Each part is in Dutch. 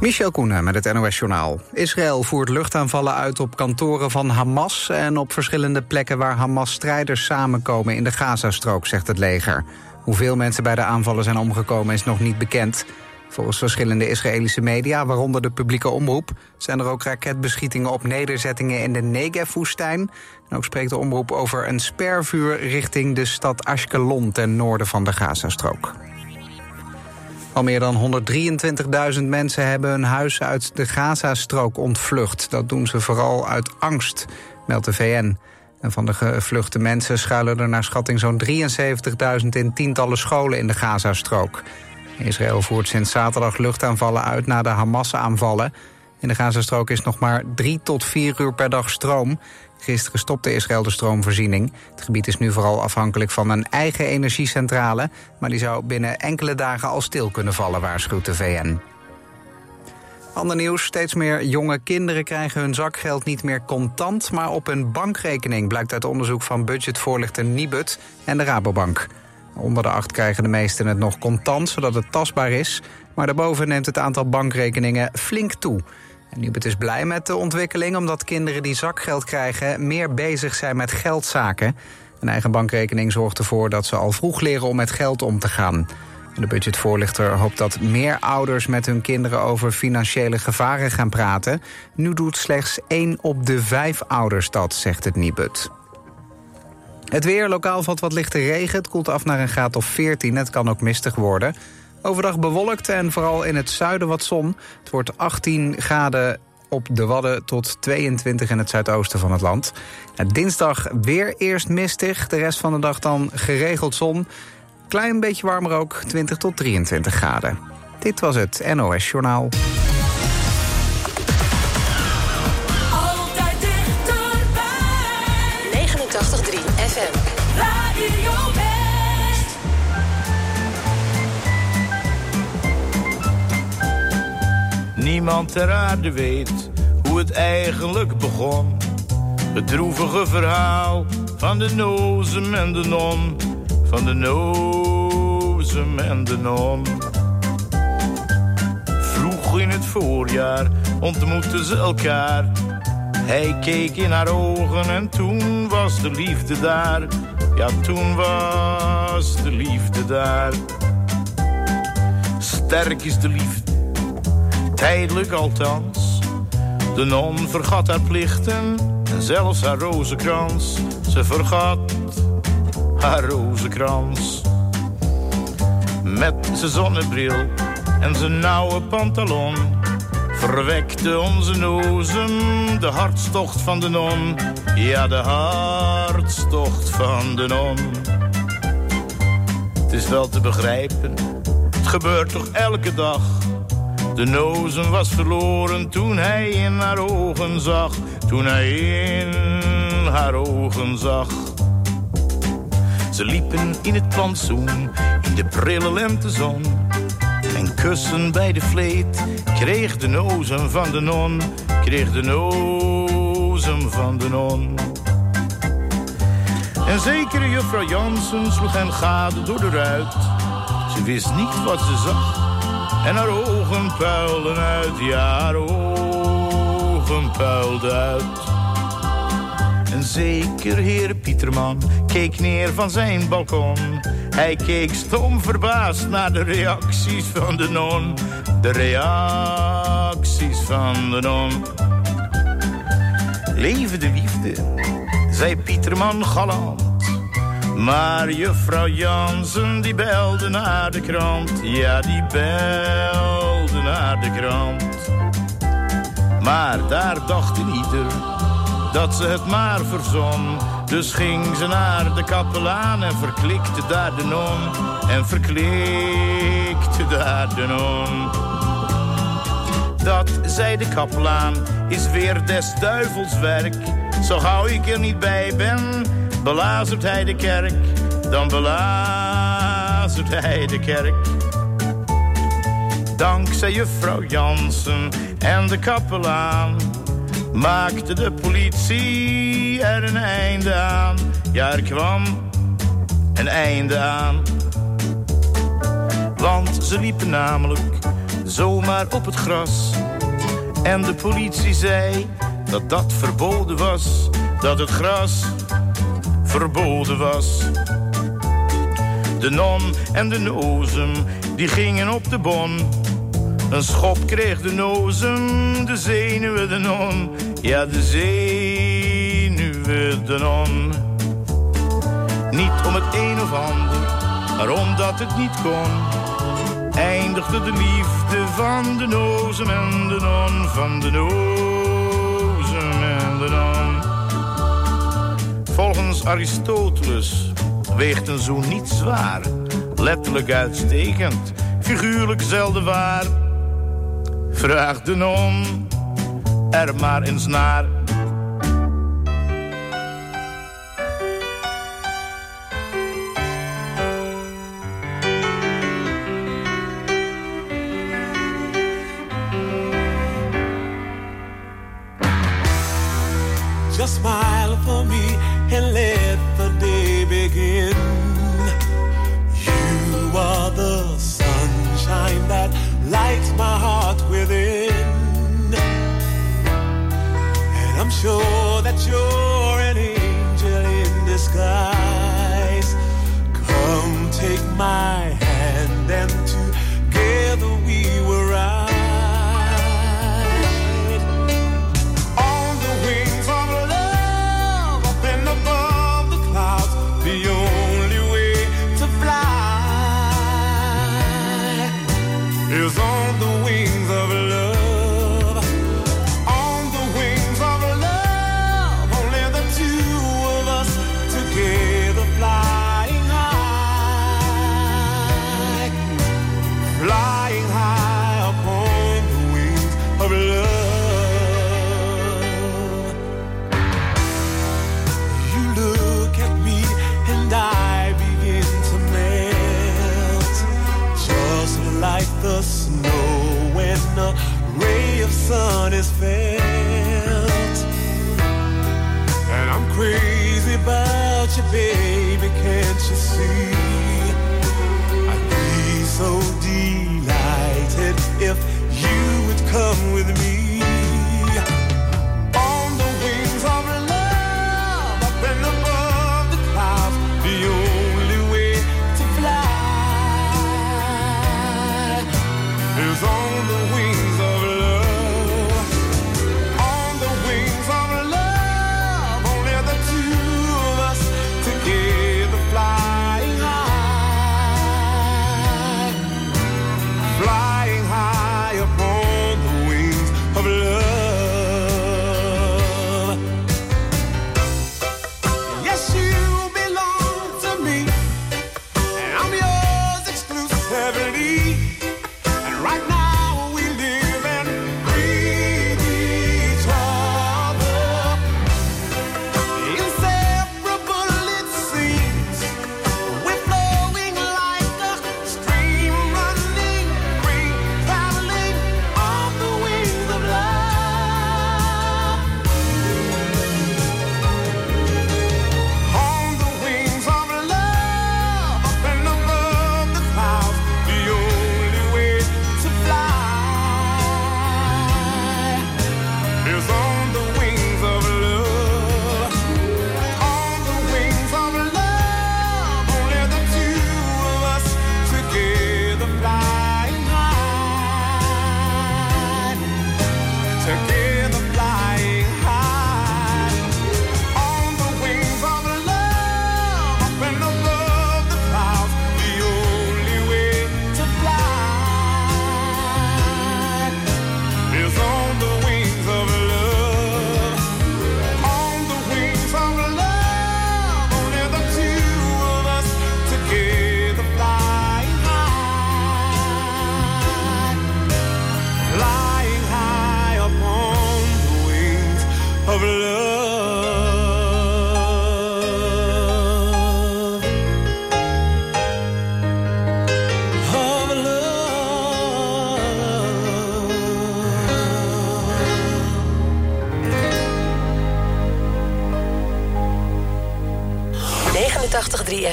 Michel Koenen met het NOS-journaal. Israël voert luchtaanvallen uit op kantoren van Hamas... en op verschillende plekken waar Hamas-strijders samenkomen in de Gazastrook, zegt het leger. Hoeveel mensen bij de aanvallen zijn omgekomen is nog niet bekend. Volgens verschillende Israëlische media, waaronder de publieke omroep... zijn er ook raketbeschietingen op nederzettingen in de Negev-woestijn. En ook spreekt de omroep over een spervuur richting de stad Ashkelon... ten noorden van de Gazastrook. Al meer dan 123.000 mensen hebben hun huis uit de Gazastrook ontvlucht. Dat doen ze vooral uit angst, meldt de VN. En van de gevluchte mensen schuilen er naar schatting zo'n 73.000 in tientallen scholen in de Gazastrook. Israël voert sinds zaterdag luchtaanvallen uit na de Hamas-aanvallen. In de Gazastrook is nog maar drie tot vier uur per dag stroom. Gisteren stopte Israël de stroomvoorziening. Het gebied is nu vooral afhankelijk van een eigen energiecentrale... maar die zou binnen enkele dagen al stil kunnen vallen, waarschuwt de VN. Ander nieuws, steeds meer jonge kinderen krijgen hun zakgeld niet meer contant... maar op een bankrekening, blijkt uit onderzoek van budgetvoorlichter Nibud en de Rabobank. Onder de acht krijgen de meesten het nog contant, zodat het tastbaar is... maar daarboven neemt het aantal bankrekeningen flink toe... En Nubet is blij met de ontwikkeling omdat kinderen die zakgeld krijgen meer bezig zijn met geldzaken. Een eigen bankrekening zorgt ervoor dat ze al vroeg leren om met geld om te gaan. De budgetvoorlichter hoopt dat meer ouders met hun kinderen over financiële gevaren gaan praten. Nu doet slechts één op de vijf ouders dat, zegt het Nibud. Het weer, lokaal valt wat lichte regen. Het koelt af naar een graad of 14. Het kan ook mistig worden. Overdag bewolkt en vooral in het zuiden wat zon. Het wordt 18 graden op de Wadden tot 22 in het zuidoosten van het land. dinsdag weer eerst mistig, de rest van de dag dan geregeld zon. Klein beetje warmer ook, 20 tot 23 graden. Dit was het NOS Journaal. Niemand ter aarde weet hoe het eigenlijk begon. Het droevige verhaal van de nozem en de non. Van de nozem en de non. Vroeg in het voorjaar ontmoetten ze elkaar. Hij keek in haar ogen en toen was de liefde daar. Ja, toen was de liefde daar. Sterk is de liefde tijdelijk althans. De non vergat haar plichten en zelfs haar rozenkrans. Ze vergat haar rozenkrans. Met zijn zonnebril en zijn nauwe pantalon verwekte onze nozem de hartstocht van de non. Ja, de hartstocht van de non. Het is wel te begrijpen, het gebeurt toch elke dag de nozen was verloren toen hij in haar ogen zag. Toen hij in haar ogen zag. Ze liepen in het plantsoen, in de prille lentezon. En kussen bij de vleet kreeg de nozen van de non. Kreeg de nozen van de non. En zekere juffrouw Jansen sloeg hen gade door de ruit. Ze wist niet wat ze zag en haar ogen puilden uit, ja, haar ogen puilden uit. En zeker heer Pieterman keek neer van zijn balkon. Hij keek stom verbaasd naar de reacties van de non. De reacties van de non. Leven de liefde, zei Pieterman galant. Maar juffrouw Jansen die belde naar de krant. Ja, die belde de krant. Maar daar dacht ieder dat ze het maar verzon. Dus ging ze naar de kapelaan en verklikte daar de non. En verklikte daar de non. Dat, zei de kapelaan, is weer des duivels werk. Zo gauw ik er niet bij ben belazert hij de kerk, dan belazert hij de kerk. Dankzij juffrouw Jansen en de kapelaan maakte de politie er een einde aan. Ja, er kwam een einde aan. Want ze liepen namelijk zo maar op het gras. En de politie zei dat dat verboden was. Dat het gras verboden was. De non en de nozem, die gingen op de bon. Een schop kreeg de nozem, de zenuwen de non. Ja, de zenuwen de non. Niet om het een of ander, maar omdat het niet kon. Eindigde de liefde van de nozem en de non. Van de nozem en de non. Volgens Aristoteles weegt een zoen niet zwaar. Letterlijk uitstekend, figuurlijk zelden waar. Vraag de er maar eens naar.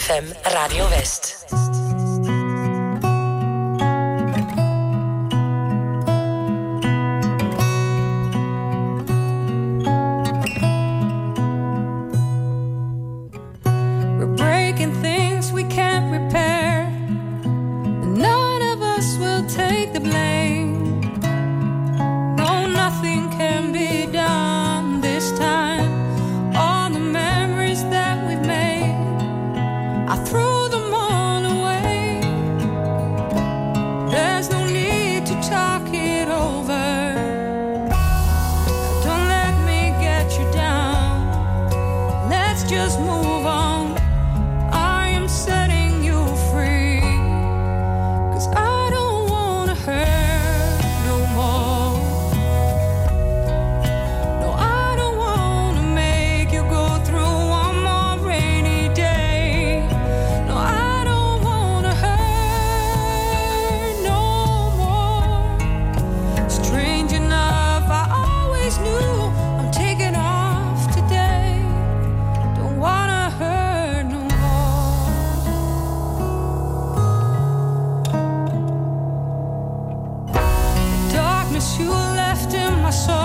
FM Radio West. miss you left in my soul.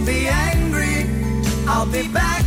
Don't be angry. I'll be back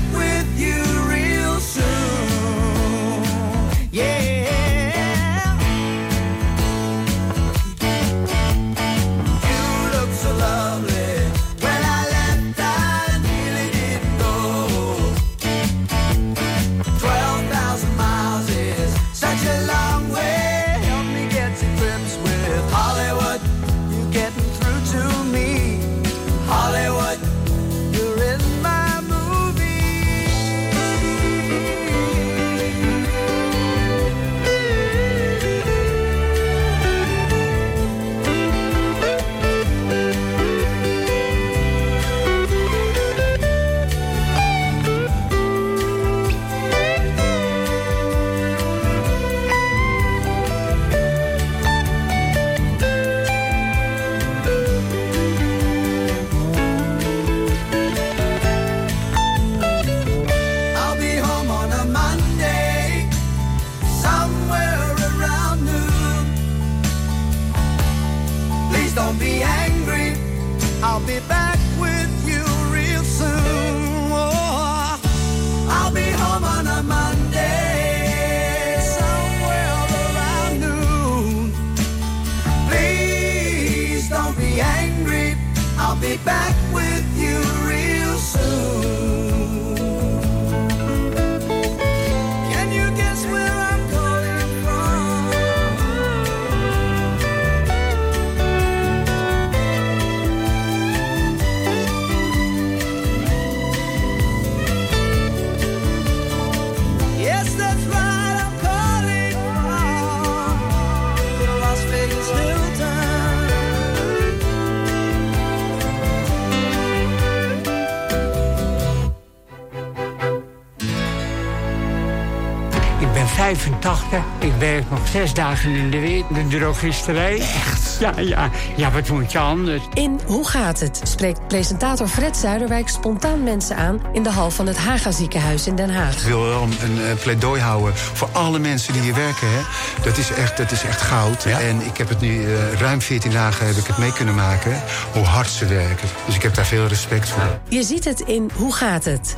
80. Ik werk nog zes dagen in de week de drogisterij. Echt? Ja, ja. Ja, wat moet je anders? In Hoe gaat het? spreekt presentator Fred Zuiderwijk spontaan mensen aan... in de hal van het Haga ziekenhuis in Den Haag. Ik wil wel een, eh, pleidooi houden voor alle mensen die hier werken. Hè. Dat, is echt, dat is echt goud. En ik heb het nu eh, ruim 14 dagen heb ik het mee kunnen maken. Hoe hard ze werken. Dus ik heb daar veel respect voor. Je ziet het in Hoe gaat het?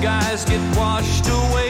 skies get washed away.